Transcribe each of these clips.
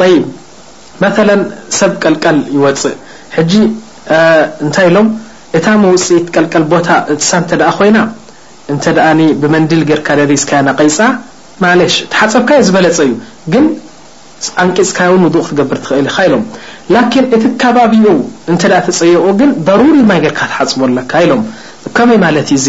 ጠይብ መተለ ሰብ ቀልቀል ይወጽእ ሕጂ እንታይ ኢሎም እታ መውጽኢት ቀልቀል ቦታ እሳ እንተ ኮይና እንተ ብመንዲል ጌርካ ደሪዝካያ ነቂጻ ማሌሽ ተሓጸብካዮ ዝበለጸ እዩ ግን ኣንቂጽካያ ውን ውዱእ ክትገብር ትክእል ኢካ ኢሎም ላኪን እቲ ካባቢኡ እንተ ተጸየቁ ግን በሩሪ ማይ ጌርካ ትሓጽቦ ኣለካ ኢሎም ከመይ ማለት እዩ እዚ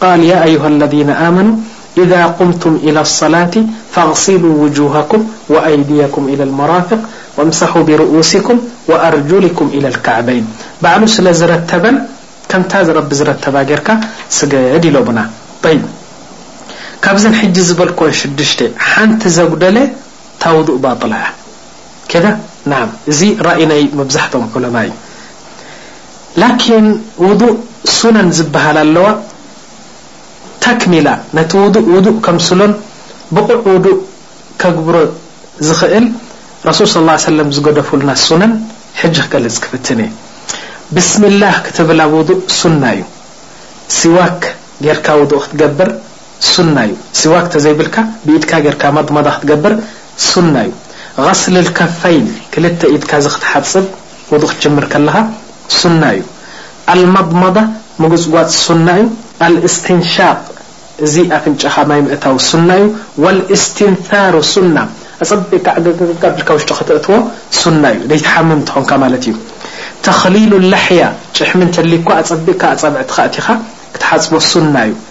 قال يا أيها الذين آمنوا إذا قمتم إلى الصلاة فاغسلوا وجوهكم وأيديكم إلى المرافق وامسحوا برؤوسكم وأرجلكم إلى الكعبين بعل ت ك ت جع لبن لك ن ل وضء باطل دع أي محم علما ي ላኪን ውዱእ ሱነን ዝበሃል ኣለዋ ተክሚላ ነቲ ውዱእ ውዱእ ከምስሎን ብቑዕ ውዱእ ከግብሮ ዝኽእል ረሱል ሰለላሁ ዓለይሂ ወሰለም ዝገደፉልና ሱነን ሕጂ ክገልጽ ክፍትን እየ ብስሚላህ ክትብል ኣብ ውዱእ ሱና እዩ ሲዋክ ጌርካ ውዱእ ክትገብር ሱና ዩ ሲዋክ ተዘይብልካ ብኢድካ ጌርካ መድመዳ ክትገብር ሱና ዩ غስል ልከፈይን ክልተ ኢድካ ዝክትሓጽብ ውዱእ ክትጅምር ከለካ ሱና ዩ ኣልመድመዳ ምጉጽጓጽ ሱና ዩ ኣልእስትንሻቅ እዚ ኣፍንጫካ ማይ ምእታው ሱና ዩ ወልእስትንታሩ ሱና ኣጸቢቅካ ዕግግግግ ኣቢልካ ውሽጢ ከተእትዎ ሱና ዩ ደይትሓምም ተኮንካ ማለት ዩ ተክሊሉ ለሕያ ጭሕሚ እንተልዩካ ኣጸቢቅካ ኣጻብዕትካ ኣእቲካ ክትሓጽቦ ሱና ዩ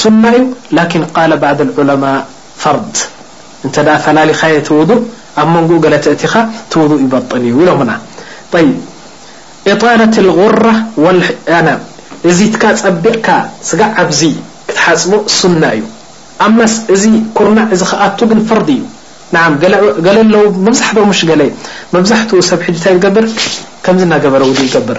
ሱና ዩ ላኪን ቃለ ባዕድ ኣልዑለማእ ፈርድ እንተ ፈላሊኻዬ እቲ ውዱእ ኣብ መንጉኡ ገለ ተእቲኻ እቲ ውዱእ ይበጥል ዩ ኢሎሙና ጠይብ ኢጣለት ኣልጉራ ወልሕያና እዚትካ ጸቢቕካ ስጋዕ ኣብዚ ክትሓጽቦ ሱና ዩ ኣማስ እዚ ኩርናዕ እዚ ክኣቱ ግን ፈርድ ዩ ነዓም ገለ ኣለው መብዛሕትኦም ምሽ ገለ መብዛሕትኡ ሰብ ሕጂ ታይ ይገብር ከምዚ እናገበረ ውዱእ ይገብር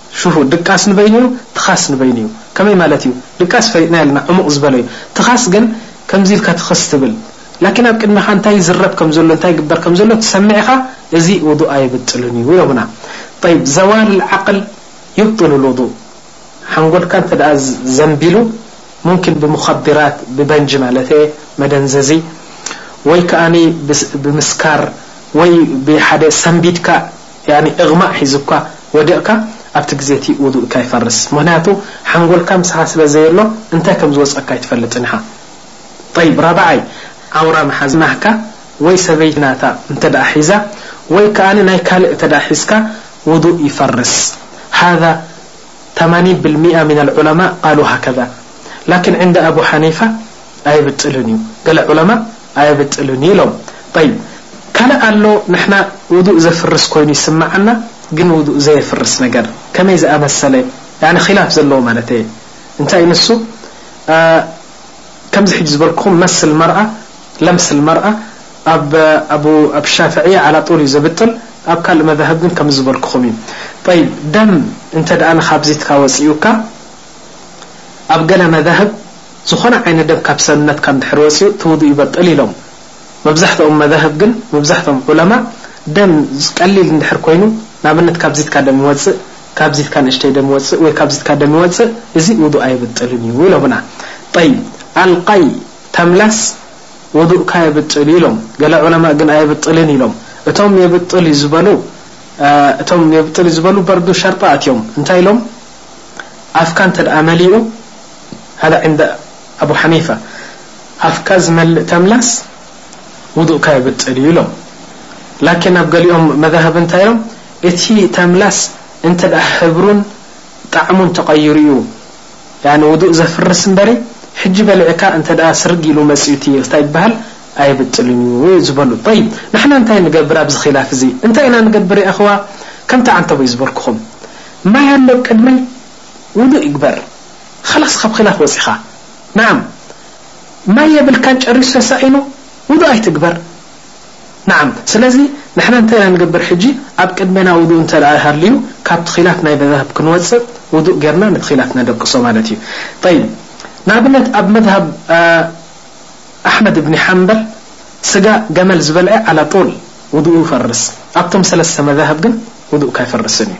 ሽሁ ድቃስ ንበይኑ'ዩ ትኻስ ንበይኑ'ዩ ከመይ ማለት'ዩ ድቃስ ፈሊጥናዮ ኣለና ዕሙቕ ዝበለ'ዩ ትኻስ ግን ከምዚ ኢልካ ትኽስ ትብል ላኪን ኣብ ቅድሜኻ እንታይ ይዝረብ ከም ዘሎ እንታይ ይግበር ከም ዘሎ ትሰምዕ ኢኻ እዚ ውዱእ ኣይብጥልን'ዩ ኢሎምና ጠይብ ዘዋል ኣልዓቅል ዩብጥሉ ኣልውዱእ ሓንጎልካ እንተ ዘንቢሉ ሙምኪን ብሙኸዲራት ብበንጂ ማለተ'የ መደንዘዚ ወይ ከኣ ብምስካር ወይ ብሓደ ሰንቢድካ ያኒ እግማእ ሒዙካ ወዲቕካ ኣብቲ ግዜ እቲ ውዱእካ ይፈርስ ምኽንያቱ ሓንጎልካ ምሳኻ ስለ ዘየሎ እንታይ ከም ዝወጸካ ኣይትፈልጥን ኢኻ ጠይብ ራብዓይ ዓውራ ምሓዝ ናህካ ወይ ሰበይቲ ናታ እንተ ሒዛ ወይ ከኣ ናይ ካልእ እተ ሒዝካ ውዱእ ይፈርስ ሃዛ ተማኒን ብልሚኣ ሚነል ዑለማእ ቃሉ ሃከዛ ላኪን ዕንደ ኣቡ ሓኒፋ ኣየብጥልን እዩ ገለ ዑለማ ኣየብጥልን እዩ ኢሎም ጠይብ ካልእ ኣሎ ንሕና ውዱእ ዘፍርስ ኮይኑ ይስመዓና ግን ውዱእ ዘየፍርስ ነገር ከመይ ዝኣመሰለ ያኒ ኺላፍ ዘለዎ ማለተየ እንታይ እዩ ንሱ ከምዚ ሕጂ ዝበልኩኹም መስ ልመርኣ ለምስ ልመርኣ ኣብ ኣቡ ኣብ ሻፍዕያ ዓላ ጡል እዩ ዘብጥል ኣብ ካልእ መዛህብ ግን ከምዚ ዝበልኩኹም እዩ ጠይብ ደም እንተ ደኣ ንኻብዚትካ ወጺኡካ ኣብ ገለ መዛህብ ዝኾነ ዓይነት ደም ካብ ሰብነትካ እንድሕር ወጺኡ እቲ ውዱእ ይበጥል ኢሎም። መብዛሕትኦም መዛህብ ግን መብዛሕትኦም ዑለማ ደም ቀሊል እንድሕር ኮይኑ ንኣብነት ካብ ዚትካ ደም ይወጽእ ካብ ዚትካ ንእሽተይ ደም ይወጽእ ወይ ካብ ዚትካ ደም ይወጽእ እዚ ውዱእ ኣይብጥልን እዩ ኢሎምና። ጠይብ ኣልቃይ ተምላስ ውዱእካ የብጥል እዩ ኢሎም። ገለ ዑለማእ ግን ኣየብጥልን ኢሎም። እቶም የብጥል እዩ ዝበሉ እቶም የብጥል እዩ ዝበሉ በርዱ ሸርጢ ኣእትዮም እንታይ ኢሎም ኣፍካ እንተድኣ መሊኡ ሃዳ ዕንደ ኣቡ ሓኒፋ ኣፍካ ዝመልእ ተምላስ ውዱእካ የብጥል እዩ ኢሎም ላኪን ኣብ ገሊኦም መዛህብ እንታይ ኢሎም እቲ ተምላስ እንተ ሕብሩን ጣዕሙን ተቀይሩ እዩ ያኒ ውዱእ ዘፍርስ እምበሪ ሕጂ በሊዕካ እንተ ስርግ ኢሉ መጺኡ እቲ እንታይ ይበሃል ኣይብጥልን እዩ ዝበሉ ጠይብ ንሕና እንታይ ንገብር ኣብዚ ኺላፍ እዚ እንታይ ኢና ንገብር የእኽዋ ከምቲ ዓንተቦይ ዝበልኩኹም ማይ ኣሎ ቅድመይ ውዱእ ይግበር ኻላስ ኻብ ኺላፍ ወጺኻ ናዓም ማይ የብልካን ጨሪሱ ተሳኢኑ ውዱእ ኣይትግበር ናዓም ስለዚ ንሕና እንታይ ኢና ንገብር ሕጂ ኣብ ቅድሜና ውዱእ እንተ ሃልዩ ካብቲ ኺላፍ ናይ መዛህብ ክንወጽእ ውዱእ ጌርና ነቲ ኺላፍ ነደቅሶ ማለት እዩ ጠይብ ንኣብነት ኣብ መዝሃብ ኣሕመድ እብኒ ሓንበል ስጋ ገመል ዝበልዐ ዓላ ጡል ውዱኡ ይፈርስ ኣብቶም ሰለስተ መዛህብ ግን ውዱእካ ኣይፈርስን እዩ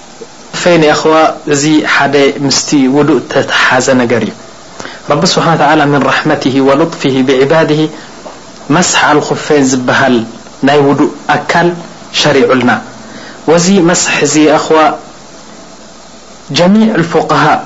ف أخو مت ودء حز نر ي رب سبحان وتعلى من رحمته ولطفه بعباده مسح الخفن بهل ي ودء أكل شريعلن و مسح يأخو جميع الفقهاء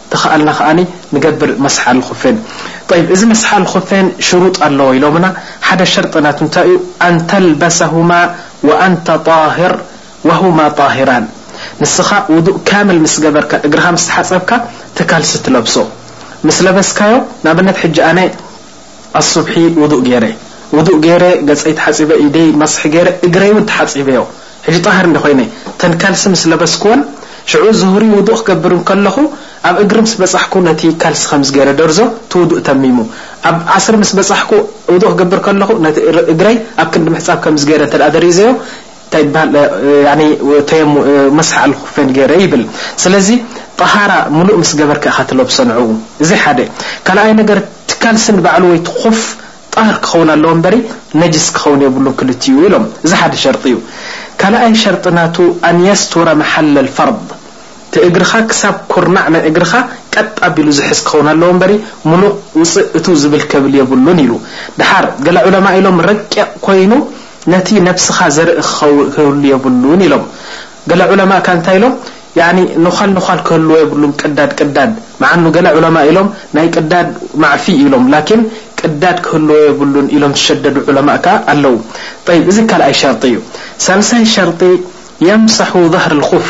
ተኻኣልና ከኣ ንገብር መስሓል ኹፌን። ጠይብ እዚ መስሓል ኹፌን ሽሩጥ ኣለዎ ኢሎምና ሓደ ሸርጢ ናቱ እንታይ እዩ ኣንተልበሰሁማ ወኣንተ ጣህር ወሁማ ጣህራን ንስኻ ውዱእ ካምል ምስ ገበርካ እግርኻ ምስ ተሓጸብካ እቲ ካልሲ ትለብሶ ምስ ለበስካዮ ንኣብነት ሕጂ ኣነ ኣሱብሒ ውዱእ ጌረ ውዱእ ጌረ ገጸይ ተሓጺበ ኢደይ መስሒ ጌረ እግረይ ውን ተሓጺበዮ ሕጂ ጣህር እንደ ኮይነ ተን ካልሲ ምስ ለበስክወን ሽዑ ዙህሪ ውዱእ ክገብር እንከለኹ ኣብ እግሪ ምስ በጻሕኩ ነቲ ካልሲ ከምዚ ጌረ ደርዞ እቲ ውዱእ ተሚሙ ኣብ ዓስር ምስ በጻሕኩ ውዱእ ክገብር ከለኹ ነቲ እግረይ ኣብ ክንዲ ምሕጻብ ከምዚ ጌረ እንተ ደሪዘዮ እንታይ ይበሃል ያኒ ተየሙ መስሕ ኣሉ ኩፌን ገይረ ይብል ስለዚ ጠሃራ ሙሉእ ምስ ገበርካ ኢኻ ትለብሶ ንዕኡ እዚ ሓደ ካልኣይ ነገር እቲ ካልሲ ንባዕሉ ወይ እቲ ኹፍ ጣህር ክኸውን ኣለዎ እምበሪ ነጅስ ክኸውን የብሉን ክልቲኡ ኢሎም እዚ ሓደ ሸርጢ እዩ ካልኣይ ሸርጢ ናቱ ኣንየስቱረ መሓለ ልፈርድ እቲ እግርኻ ክሳብ ኩርናዕ ናይ እግርኻ ቀጥ ኣቢሉ ዝሕዝ ክኸውን ኣለዎ እምበሪ ሙሉእ ውፅእ እትው ዝብል ከብል የብሉን ኢሉ ደሓር ገለ ዑለማ ኢሎም ረቂቕ ኮይኑ ነቲ ነብስኻ ዘርኢ ክህሉ የብሉን ኢሎም። ገለ ዑለማእ ከኣ እንታይ ኢሎም ያኒ ነዃል ነዃል ክህልዎ የብሉን ቅዳድ ቅዳድ መዓኑ ገለ ዑለማእ ኢሎም ናይ ቅዳድ ማዕፊ እዩ ኢሎም ላኪን ቅዳድ ክህልዎ የብሉን ኢሎም ዝሸደዱ ዑለማእ ከኣ ኣለዉ ጠይብ እዚ ካልኣይ ሸርጢ እዩ ሳልሳይ ሸርጢ የምሰሑ ظህር ልኹፍ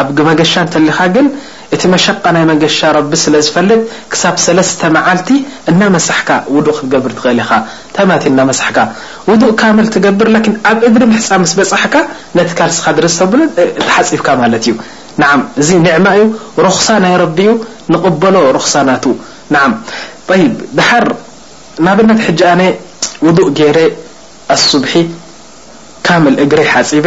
ኣብ ግመገሻ እንተሊኻ ግን እቲ መሸቃ ናይ መገሻ ረቢ ስለዝፈልጥ ክሳብ ሰለስተ መዓልቲ እናመሳሕካ ውዱእ ክትገብር ትኽእል ኢኻ እንታይ ማለት እዩ እናመሳሕካ ውዱእ ካምል ትገብር ላኪን ኣብ እግሪ ምሕጻብ ምስ በጻሕካ ነቲ ካልስኻ ድርዝ ተብሎን ተሓጺብካ ማለት እዩ ነዓም እዚ ኒዕማ እዩ ሩኽሳ ናይ ረቢ እዩ ንቕበሎ ሩኽሳ ናቱ ነዓም ጠይብ ደሓር ናብነት ሕጂ ኣነ ውዱእ ጌረ ኣሱብሒ ካምል እግረይ ሓጺበ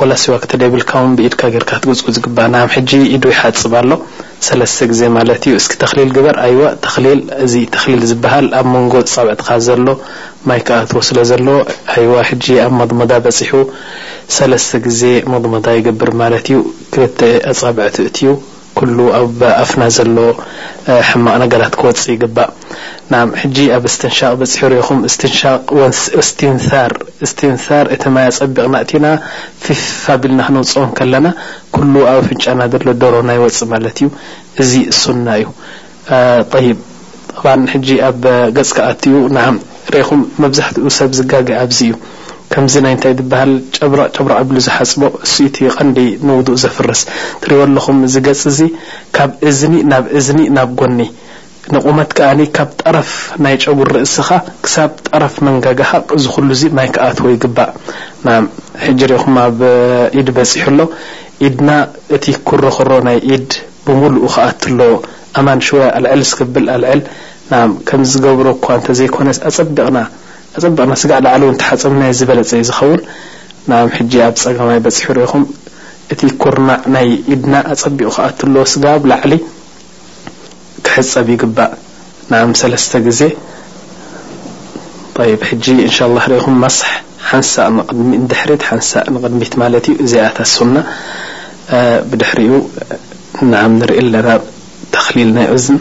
ወላ ሲዋ ክተደይብልካ ውን ብኢድካ ጌርካ ክትጉጽጉጽ ይግባእ ናም ሕጂ ኢዱ ይሓጽብ ኣሎ ሰለስተ ግዜ ማለት እዩ እስኪ ተክሊል ግበር ኣይዋእ ተክሊል እዚ ተክሊል ዝብሃል ኣብ መንጎ ኣጻብዕትካ ዘሎ ማይ ክኣትዎ ስለ ዘለዎ ኣይዋ ሕጂ ኣብ ሞድሞዳ በጺሑ ሰለስተ ግዜ ሞድሞዳ ይገብር ማለት እዩ ክልተ ኣጻብዕቱ እትዩ ኩሉ ኣብ ኣፍና ዘሎ ሕማቅ ነገራት ክወጽእ ይግባእ ናም ሕጂ ኣብ እስትንሻቅ በጺሑ ሪኢኩም እስትንሻቅ ወንስ እስቲንሳር እስቲንሳር እቲ ማይ ኣጸቢቅና ኣእቲና ፊፍ ኣቢልና ክነውጽኦ እንከለና ኩሉ ኣብ ኣፍንጫና ዘሎ ዶሮና ይወጽእ ማለት እዩ እዚ ሱና እዩ ጠይብ ጠብዓን ሕጂ ኣብ ገጽካ ኣትዩ ናዓም ሬኩም መብዛሕትኡ ሰብ ዝጋገ ኣብዚ እዩ ከምዚ ናይ እንታይ ድብሃል ጨብረቅ ጨብረቅ ኣቢሉ ዝሓጽቦ እሱ እዩ እቲ ቀንዲ ንውዱእ ዘፍርስ ትሪእዎ ኣለኩም እዚ ገጽ እዚ ካብ እዝኒ ናብ እዝኒ ናብ ጎኒ ንቁመት ከኣ ካብ ጠረፍ ናይ ጨጉሪ ርእስካ ክሳብ ጠረፍ መንጋጋካ እዚ ኩሉ እዚ ማይ ክኣትዎ ይግባእ ናዓም ሕጂ ሬኩም ኣብ ኢድ በጺሑ ኣሎ ኢድና እቲ ኩሮ ኩሮ ናይ ኢድ ብምሉኡ ክኣቱ ኣለዎ። ኣማን ሽወያ ኣልዕል እስከ ብል ኣልዕል ናም ከምዚ ዝገብሮ እኳ እንተ ዘይኮነስ ኣጸቢቕና ኣጸቢቕና ስጋዕ ላዕሉ እንተ ሓጸብናዮ ዝበለጸ እዩ ዝኸውን ናም ሕጂ ኣብ ጸገማይ በጺሑ ርኢኹም እቲ ኩርናዕ ናይ ኢድና ኣጸቢቑ ክኣቱ ኣለዎ ስጋብ ላዕሊ ክሕጸብ ይግባእ ናዓም ሰለስተ ግዜ ጠይብ ሕጂ እንሻላህ ሪኢኹም መስሕ ሓንሳእ ንድሕሪት ሓንሳእ ንቅድሚት ማለት እዩ እዚኣ እታ ሱና ብድሕሪኡ ናዓም ንሪኢ ኣለና ተኽሊል ናይ እዝን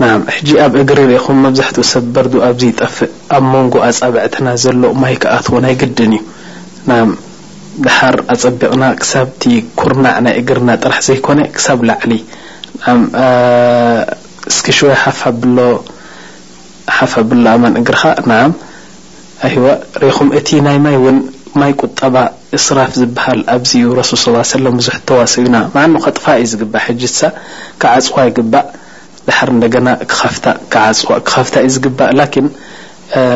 ናዓም ሕጂ ኣብ እግሪ ሪኢኹም መብዛሕትኡ ሰብ በርዱ ኣብዚ ይጠፍእ ኣብ ሞንጎ ኣጻብዕትና ዘሎ ማይ ክኣትዎ ናይ ግድን እዩ ናዓም ደሓር ኣጸቢቕና ክሳብ'ቲ ኩርናዕ ናይ እግርና ጥራሕ ዘይኮነ ክሳብ ላዕሊ ንዓም እስኪ ሽወያ ሓፍ ኣብሎ ሓፍ ኣብሎ ኣማን እግርኻ ንዓም ኣይወ ርኢኹም እቲ ናይ ማይ ውን ማይ ቁጠባ እስራፍ ዝብሃል ኣብዚ'ዩ ረሱል ሰለላሁ ሰለም ብዙሕ ተዋሲኡና ምዓኑ ከጥፍኣ እዩ ዝግባእ ሕጂሳ ክዓጽዋ ይግባእ ደሓር እንደገና ክኸፍታ ክዓጽዋ ክኸፍታ እዩ ዝግባእ ላኪን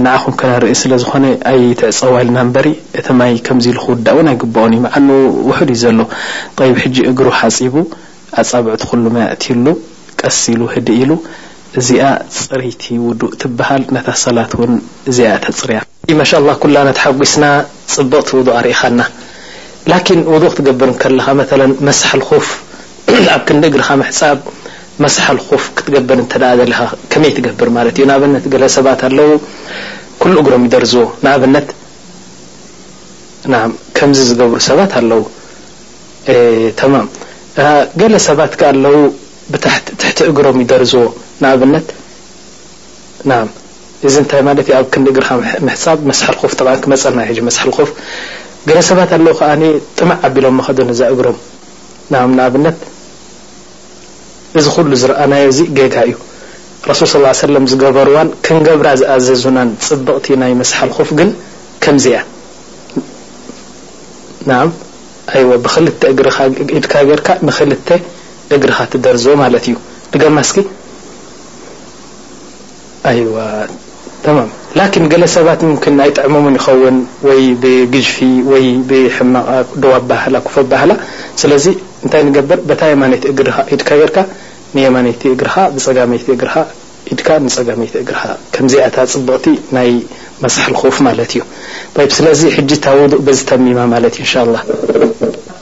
ንዓኹም ከነርኢ ስለ ዝኾነ ኣይትዕጸዋ ኢልና እምበሪ እቲ ማይ ከምዚ ኢሉ ክውዳእ ውን ኣይግብኦን ኢዩ ምዓኑ ውሑድ ኢዩ ዘሎ ጠይብ ሕጂ እግሩ ሓጺቡ ኣጻብዕቱ ኩሉም ኣእትዩሉ ቀስ ኢሉ ህድእ ኢሉ እዚኣ ጽርይቲ ውዱእ ትብሃል ነታ ሰላት ውን እዚኣ ኢያ ተጽርያ። ማሻላህ ኩላና ተሓጒስና ጽብቕቲ ውዱእ ኣርኢኻና ላኪን ውዱእ ክትገብር እንከለኻ መተለን መስሕ ልኹፍ ኣብ ክንዲ እግርኻ ምሕጻብ፣ መስሐል ኹፍ ክትገብር እንተ ደለኻ ከመይ ትገብር ማለት እዩ ንኣብነት ገለ ሰባት ኣለዉ ኩሉ እግሮም ይደርዝዎ ንኣብነት ናዓም ከምዚ ዝገብሩ ሰባት ኣለዉ ተማም ገለ ሰባት ከኣ ኣለዉ ብታሕቲ ትሕቲ እግሮም ይደርዝዎ ንኣብነት ናዓም እዚ እንታይ ማለት እዩ ኣብ ክንዲ እግርኻ ምሕጻብ መስሐል ኹፍ ጠብዓን ክመጸና እዩ ሕጂ መስሐል ኹፍ ገለ ሰባት ኣለዉ ከኣ ጥምዕ ኣቢሎም መኸዶ ነዛ እግሮም ናዓም ንኣብነት እዚ ኩሉ ዝረኣናዮ እዚ ጌጋ እዩ። ረሱል ሰለላሁ ዓለይሂ ወሰለም ዝገበርዋን ክንገብራ ዝኣዘዙናን ጽብቕቲ ናይ መስሓል ኹፍ ግን ከምዚ እያ። ናዓም ኣይወ ብኽልተ እግርኻ ኢድካ ጌርካ ንኽልተ እግርኻ ትደርዞ ማለት እዩ። ድገማ እስኪ። ኣይዋ ተማም ላኪን ገለ ሰባት ሙምኪን ኣይጥዕሞምን ይኸውን ወይ ብግዥፊ ወይ ብሕማቕ ኣብ ደው ኣባሃህላ ኩፍ ኣባሃህላ ስለዚ እንታይ ንገብር በታ የማነይቲ እግርኻ ኢድካ ጌርካ ንየማነይቲ እግርኻ ብጸጋመይቲ እግርኻ ኢድካ ንጸጋመይቲ እግርኻ ከምዚኣ እታ ጽብቕቲ ናይ መሳሕል ኹፍ ማለት እዩ ጠይብ ስለዚ ሕጂ እታ ውዱእ በዚ ተሚማ ማለት እዩ እንሻላህ።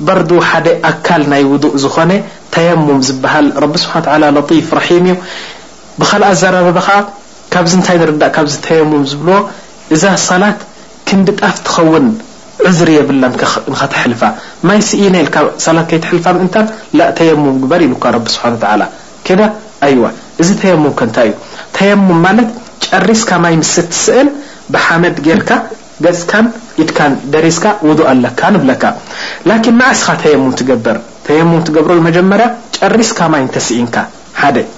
በርዱ ሓደ ኣካል ናይ ውዱእ ዝኾነ ተየሙም ዝባሃል ረቢ ስብሓን ወተዓላ ለጢፍ ረሒም እዩ። ብኻልእ ኣዘራርባ ከኣ ካብዚ እንታይ ንርዳእ ካብዚ ተየሙም ዝብልዎ እዛ ሰላት ክንዲ ጣፍ ትኸውን ዕዝሪ የብላን ንኸተሕልፋ ማይ ስኢነ ኢልካ ሰላት ከይትሕልፋ ምእንታን ላእ ተየሙም ግበር ኢሉካ ረቢ ስብሓን ወተዓላ ከዳ ኣይዋ እዚ ተየሙም ከ እንታይ እዩ ተየሙም ማለት ጨሪስካ ማይ ምስ እትስእን ብሓመድ ጌርካ ገጽካን ኢድካን ደሪስካ ውዱእ ኣለካ ንብለካ ላኪን መዓስ ኢኻ ተየሙም ትገብር ተየሙም ትገብሮ መጀመርያ ጨሪስካ ማይ እንተስኢንካ ሓደ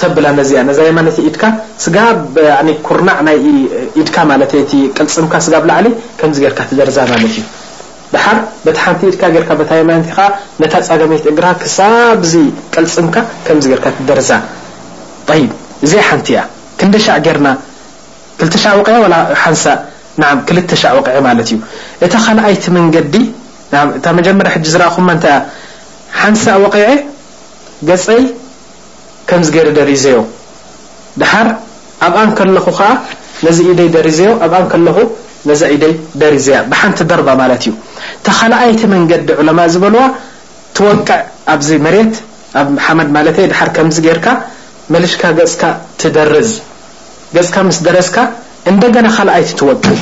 ተብላ ነዚኣ ነዛ የማነይቲ ኢድካ ስጋብ ያኒ ኩርናዕ ናይ ኢድካ ማለተይ እቲ ቅልጽምካ ስጋብ ላዕሊ ከምዚ ጌርካ ትደርዛ ማለት እዩ ደሓር በታ ሓንቲ ኢድካ ጌርካ በታ የማነይቲ ከኣ ነታ ጸጋመይቲ እግራ ክሳብዚ ቅልጽምካ ከምዚ ጌርካ ትደርዛ ጠይብ እዚኣ ሓንቲ እያ ክንደይ ሻዕ ጌርና ክልተ ሻዕ ወቂዐ ወላ ሓንሳእ ናዓም ክልተ ሻዕ ወቂዐ ማለት እዩ እታ ካልኣይቲ መንገዲ ናዓም እታ መጀመርያ ሕጂ ዝረኣኹማ እንታይ እያ ሓንሳእ ወቂዐ ገጸይ ከምዚ ገይረ ደሪዘዮ። ደሓር ኣብኣ እንከለኹ ከኣ ነዚ ኢደይ ደሪዘዮ፣ ኣብኣ እንከለኹ ነዛ ኢደይ ደሪዘያ፣ ብሓንቲ ደርባ ማለት እዩ። እታ ካልኣይቲ መንገዲ ዑለማእ ዝበልዋ ትወቅዕ ኣብዚ መሬት ኣብ ሓመድ ማለተይ ደሓር ከምዚ ገይርካ መልሽካ ገጽካ ትደርዝ። ገጽካ ምስ ደረዝካ እንደገና ካልኣይቲ ትወቅዕ።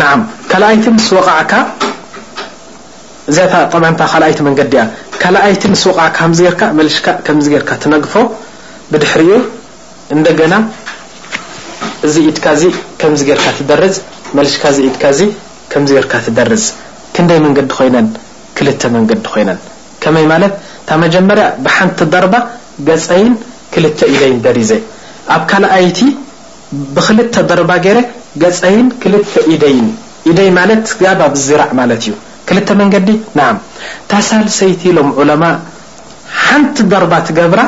ነዓም ካልኣይቲ ምስ ወቓዕካ እዚኣ እታ ጠብዓን እታ ካልኣይቲ መንገዲ እያ ካልኣይቲ ምስ ወቓዕካ ከምዚ ጌርካ መልሽካ ከምዚ ጌርካ ትነግፎ ብድሕሪኡ እንደገና እዚ ኢድካ እዚ ከምዚ ጌርካ ትደርዝ መልሽካ እዚ ኢድካ እዚ ከምዚ ጌርካ ትደርዝ ክንደይ መንገዲ ኮይነን ክልተ መንገዲ ኮይነን ከመይ ማለት እታ መጀመርያ ብሓንቲ ደርባ ገፀይን ክልተ ኢደይን ደሪዘ ኣብ ካልኣይቲ ብክልተ በርባ ገይረ ገጸይን ክልተ ኢደይን፣ ኢደይ ማለት ስጋብ ኣብዚ ዚራዕ ማለት እዩ፣ ክልተ መንገዲ ናዓም፣ እታ ሳልሰይቲ ኢሎም ዑለማእ ሓንቲ በርባ ትገብራ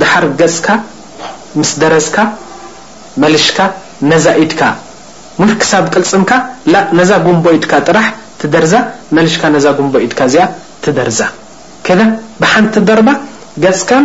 ደሓር ገጽካ ምስ ደረዝካ መልሽካ ነዛ ኢድካ ሙል ክሳብ ቅልጽምካ ላእ ነዛ ጉምቦ ኢድካ ጥራሕ ትደርዛ መልሽካ ነዛ ጉምቦ ኢድካ እዚኣ ትደርዛ ከዛ ብሓንቲ በርባ ገጽካን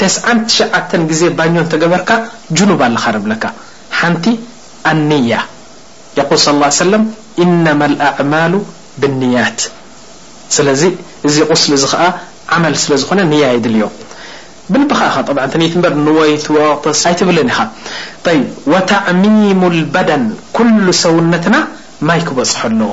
ተስዓን ትሽዓተን ግዜ ባኞ እንተገበርካ ጁኑብ ኣለኻ ንብለካ ሓንቲ ኣንያ የቁል ሰለላሁ ሰለም ኢነመል ኣዕማሉ ብንያት ስለዚ እዚ ቁስሊ እዚ ከኣ ዓመል ስለ ዝኾነ ንያ የድልዮ ብልብኻ ኢኻ ጠብዓ ንይቲ እምበር ንወይት ወቅስ ኣይትብልን ኢኻ ጠይብ ወታዕሚሙል በደን ኩሉ ሰውነትና ማይ ክበጽሖ ኣለዎ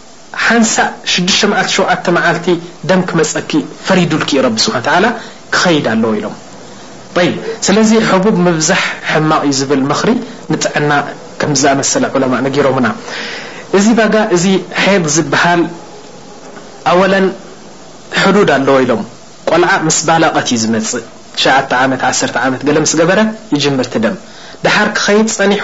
ሓንሳእ ሽዱሽተ መዓልቲ ሸውዓተ መዓልቲ ደም ክመጸኪ ፈሪዱልኪ እዩ ረቢ ስብሓን ተዓላ ክኸይድ ኣለዎ ኢሎም ጠይብ ስለዚ ሑቡብ ምብዛሕ ሕማቕ እዩ ዝብል ምኽሪ ንጥዕና ከምዚ ዝኣመሰለ ዑለማእ ነጊሮምና እዚ ባጋ እዚ ሐይድ ዝብሃል ኣወለን ሕዱድ ኣለዎ ኢሎም ቆልዓ ምስ ባለቐት እዩ ዝመጽእ ትሽዓተ ዓመት ዓሰርተ ዓመት ገለ ምስ ገበረት ይጅምር እቲ ደም ደሓር ክኸይድ ጸኒሑ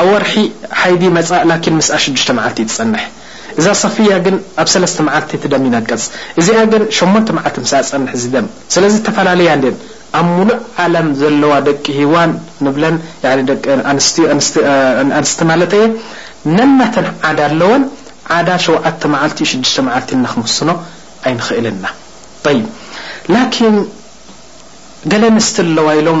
ኣብ ወርሒ ሓይቢ መጻእ ላኪን ምስኣ ሽዱሽተ መዓልቲ እዩ ትጸንሕ እዛ ሰፍያ ግን ኣብ ሰለስተ መዓልቲ እቲ ደም ይነቅጽ እዚኣ ግን ሸሞንተ መዓልቲ ምስኣ ዝጸንሕ እዚ ደም ስለዚ ዝተፈላለያ እንድየን ኣብ ሙሉእ ዓለም ዘለዋ ደቂ ሂዋን ንብለን ያኒ ደቂ ኣንስትዮ ኣንስቲ ማለተይ እየ ነናተን ዓዳ ኣለወን ዓዳ ሸውዓተ መዓልቲ እዩ ሽዱሽተ መዓልቲ ኢልና ክንውስኖ ኣይንኽእልን ኢና ጠይብ ላኪን ገለ ኣንስቲ ኣለዋ ኢሎም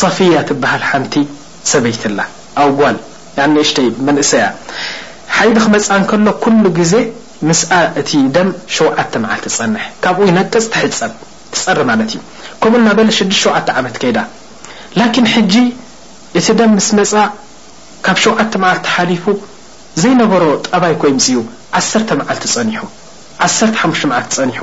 ሰፍያ ትብሃል ሓንቲ ሰበይቲ ኣላ ኣው ጓል ያኒ ንእሽተይ መንእሰይ እያ ሓይሊ ክመጻ እንከሎ ኩሉ ግዜ ምስኣ እቲ ደም ሸውዓተ መዓልቲ ትጸንሕ ካብኡ ይነቅጽ ትሕጸብ ትጸሪ ማለት እዩ ከምኡ እናበለ ሽዱሽተ ሸውዓተ ዓመት ከይዳ ላኪን ሕጂ እቲ ደም ምስ መጻ ካብ ሸውዓተ መዓልቲ ሓሊፉ ዘይነበሮ ጠባይ ኮይምጺኡ ዓሰርተ መዓልቲ ጸኒሑ ዓሰርተ ሓሙሽተ መዓልቲ ጸኒሑ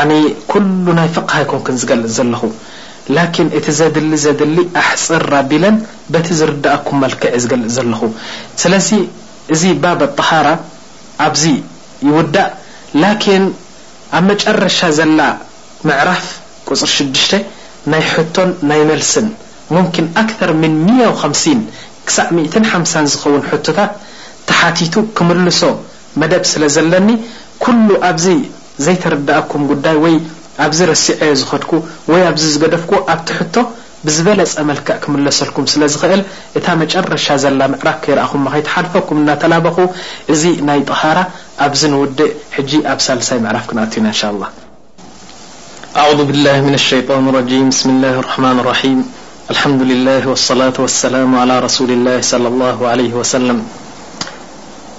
ኣነ ኩሉ ናይ ፍቅህ ኣይኮንክን ዝገልጽ ዘለኹ ላኪን እቲ ዘድሊ ዘድሊ ኣሕጽር ኣቢለን በቲ ዝርደኣኩም መልክዕ እየ ዝገልጽ ዘለኹ ስለዚ እዚ ባብ ኣጣሃራ ኣብዚ ይውዳእ ላኪን ኣብ መጨረሻ ዘላ ምዕራፍ ቁጽሪ ሽዱሽተ ናይ ሕቶን ናይ መልስን ሙምኪን ኣክተር ምን ሚያ ወከምሲን ክሳዕ ሚእትን ሓምሳን ዝኸውን ሕቶታት ተሓቲቱ ክምልሶ መደብ ስለዘለኒ ኩሉ ኣብዚ ዘይተረደኣኩም ጉዳይ ወይ ኣብዚ ረሲዐዮ ዝኸድኩ ወይ ኣብዚ ዝገደፍኩዎ ኣብቲ ሕቶ ብዝበለጸ መልክዕ ክምለሰልኩም ስለ ዝኽእል እታ መጨረሻ ዘላ ምዕራፍ ከይረኣኹማ ከይትሓልፈኩም እናተላበኹ እዚ ናይ ጠሃራ ኣብዚ ንውድእ ሕጂ ኣብ ሳልሳይ ምዕራፍ ክንኣቱ ኢና እንሻላህ ኣዑዙ ቢላሂ ሚነ ሸይጧኒ ረጂም ብስሚላሂ ራሕማኒ ራሒም ኣልሓምዱሊላሂ ወሰላቱ ወሰላሙ ዓላ ረሱሊላሂ ሰለሏሁ ዓለይሂ ወሰለም።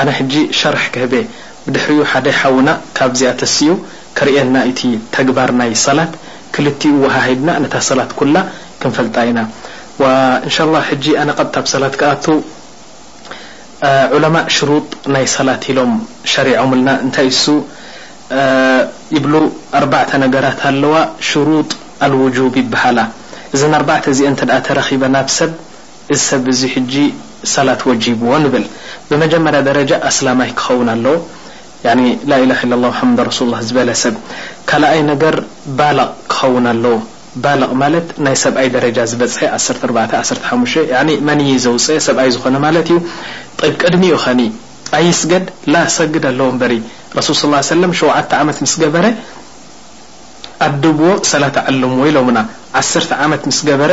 ኣነ ሕጂ ሸርሕ ክህቤ ብድሕሪኡ ሓደ ሓውና ካብዚኣ ተሲኡ ከርእየና እዩ እቲ ተግባር ናይ ሰላት ክልቲኡ ወሃሂድና ነታ ሰላት ኩላ ክንፈልጣ ኢና ዋእንሻላህ ሕጂ ኣነ ቀጥታ ብሰላት ክኣቱ ዑለማእ ሽሩጥ ናይ ሰላት ኢሎም ሸሪዖምልና እንታይ እዩ እሱ ይብሉ ኣርባዕተ ነገራት ኣለዋ ሽሩጥ ኣልውጁብ ይብሃላ እዘን ኣርባዕተ እዚኤን እንተ ተረኺበን ኣብ ሰብ እዚ ሰብ እዚ ሕጂ ሰላት ወጂብዎ ንብል ብመጀመርያ ደረጃ ኣስላማይ ክኸውን ኣለዎ ያኒ ላኢላህ ኢላላህ ሙሓመድ ረሱሉላህ ዝበለ ሰብ ካላኣይ ነገር ባልቅ ክኸውን ኣለዎ ባልቅ ማለት ናይ ሰብኣይ ደረጃ ዝበጽሐ ዓሰርተ ኣርባዕተ ዓሰርተ ሓሙሽተ ያኒ መንይ ዘውጸኤ ሰብኣይ ዝኾነ ማለት እዩ ጠይብ ቅድሚኡ ኸኒ ኣይስገድ ላ ክሰግድ ኣለዎ እምበሪ ረሱል ሰለላሁ ዓለይሂ ወሰለም ሸውዓተ ዓመት ምስ ገበረ ኣድብዎ ሰላት ኣዕልምዎ ኢሎምና ዓሰርተ ዓመት ምስ ገበረ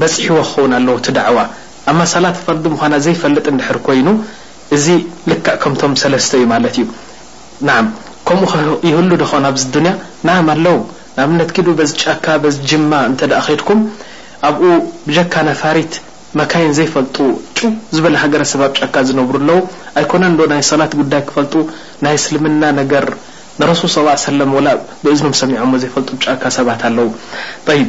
በጺሕዎ ክኸውን ኣለዎ እቲ ዳዕዋ። ኣማ ሰላት ፈርድ ምዃና ዘይፈልጥ እንድሕር ኮይኑ እዚ ልክዕ ከምቶም ሰለስተ እዩ ማለት እዩ። ናዓም ከምኡ ከ ይህሉ ዶ ኾን ኣብዚ ዱንያ? ናዓም ኣለው። ንኣብነት ኪዱ በዚ ጫካ በዚ ጅማ እንተ ደኣ ኬድኩም ኣብኡ ብጀካ ነፋሪት መካይን ዘይፈልጡ ጭው ዝበለ ሃገረሰብ ኣብ ጫካ ዝነብሩ ኣለው። ኣይኮነን ዶ ናይ ሰላት ጉዳይ ክፈልጡ ናይ እስልምና ነገር ንረሱል ሰለላሁ ዓለይሂ ወሰለም ወላ ብእዝኖም ሰሚዖሞ ዘይፈልጡ ብ ጫካ ሰባት ኣለው። ጠይብ።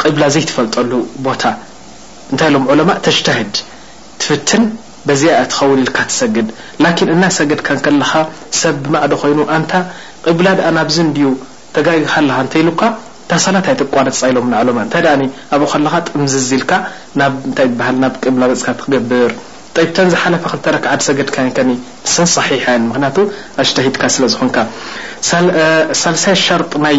ቂብላ ዘይትፈልጠሉ ቦታ እንታይ ኢሎም ዑለማእ ተጅተህድ ትፍትን በዚኣ እያ ትኸውን ኢልካ ትሰግድ ላኪን እናሰገድካ እንከለኻ ሰብ ብማዕዶ ኮይኑ ኣንታ ቂብላ ድኣ ናብዚ እንድዩ ተጋጊኻ ኣለኻ እንተኢሉካ እታ ሰላት ኣይተቋርፃ ኢሎም ዑለማእ እንታይ ድኣ ኣብኡ ከለኻ ጥምዝዝ ኢልካ ናብ እንታይ ይበሃል ናብ ቂብላ ገፅካ ትገብር ጠይብ እተን ዝሓለፋ ክልተ ረክዓ ዝሰገድካየን ከ ንሰን ሰሒሕ እየን ምክንያቱ ኣጅተሂድካ ስለ ዝኾንካ ሳልሳይ ሸርጥ ናይ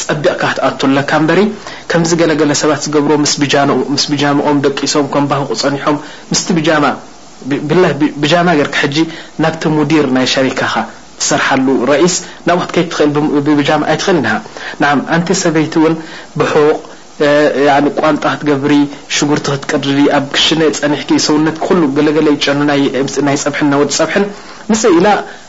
ጸቢቕካ ክትኣቱ ኣለካ እምበሪ ከምዚ ገለ ገለ ሰባት ዝገብርዎ ምስ ብጃንኡ ምስ ብጃምኦም ደቂሶም ከምባኹኩ ጸኒሖም ምስቲ ብጃማ ቢላሂ ብጃማ ጌርካ ሕጂ ናብቲ ሙዲር ናይ ሸሪካኻ ትሰርሓሉ ረኢስ ናብኡ ክትከይድ ትኽእል ብብጃማ ኣይትኽእልን ኢኻ ንዓም ኣንቲ ሰበይቲ ውን ብሑቕ ያኒ ቋንጣ ክትገብሪ ሽጉርቲ ክትቅድዲ ኣብ ክሽነ ጸኒሕኪ ሰውነትኪ ኩሉ ገለ ገለ ይጨኑ ናይ ናይ ጸብሕን ናይ ወዲ ጸብሕን ምስይ ኢላ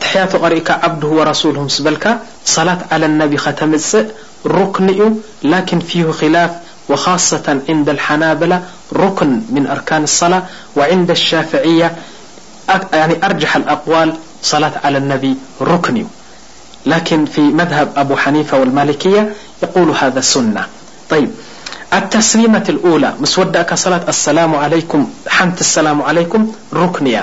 تحياك عبده ورسوله صلا على النبي تم ركن لكن فيه خلاف وخاصة عند الحنابلة ركن من ركان الصلاة و الافيةأ الأقوال لا على النبي رن لكن في مهب أب حنيفة والمالكية يقولاسنةسليمة الىل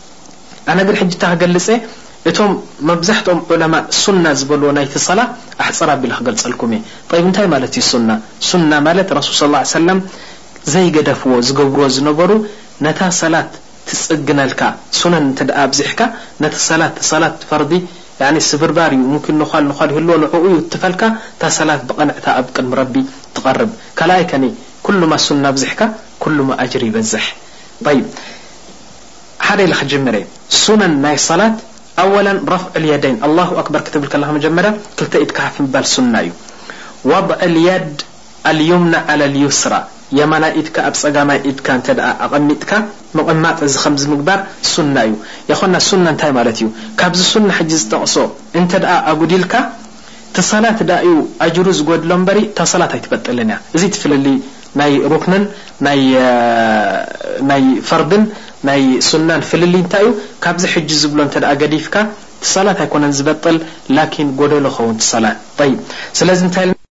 ኣነ ግን ሕጂ እታ ክገልጽ እቶም መብዛሕትኦም ዑለማእ ሱና ዝበልዎ ናይቲ ሰላ ኣሕጽር ኣቢለ ክገልጸልኩም እየ ጠይብ እንታይ ማለት እዩ ሱና ሱና ማለት ረሱል ሰለላሁ ዓለይሂ ወሰለም ዘይገደፍዎ ዝገብርዎ ዝነበሩ ነታ ሰላት ትጽግነልካ ሱነን እንተ ኣብዚሕካ ነቲ ሰላት ሰላት ፈርዲ ያኒ ስብርባር እዩ ሙምኪን ነዃል ነዃል ይህልዎ ንዕኡ ይውትፈልካ እታ ሰላት ብቐንዕታ ኣብ ቅድሚ ረቢ ትቐርብ ካልኣይ ከኒ ኩሉማ ሱና ኣብዚሕካ ኩሉማ ኣጅሪ ይበዝሕ ጠይብ ሓደ ኢለ ክጅምር እየ ሱነን ናይ ሰላት ኣወለን ረፍዕ ልየደይን ኣላሁ ኣክበር ክትብል ከለካ መጀመርያ ክልተ ኢድካ ሃፍ ምባል ሱና እዩ ዋድዕ ልየድ ኣልዩምና ዓለ ልዩስራ የማናይ ኢድካ ኣብ ጸጋማይ ኢድካ እንተ ኣቀሚጥካ ምቅማጥ እዚ ከምዚ ምግባር ሱና እዩ ያኮና ሱና እንታይ ማለት እዩ ካብዚ ሱና ሕጂ ዝጠቅሶ እንተ ኣጉዲልካ እቲ ሰላት እዩ ኣጅሩ ዝጎድሎ እምበሪ እታ ሰላት ኣይትበጥልን እያ እዚ እቲ ፍልልይ ናይ ሩክንን ናይ ናይ ፈርድን ናይ ሱናን ፍልልይ እንታይ እዩ ካብዚ ሕጂ ዝብሎ እንተ ገዲፍካ እቲ ሰላት ኣይኮነን ዝበጥል ላኪን ጎደሎ ይኸውን እቲ ሰላት ጠይብ ስለዚ እንታይ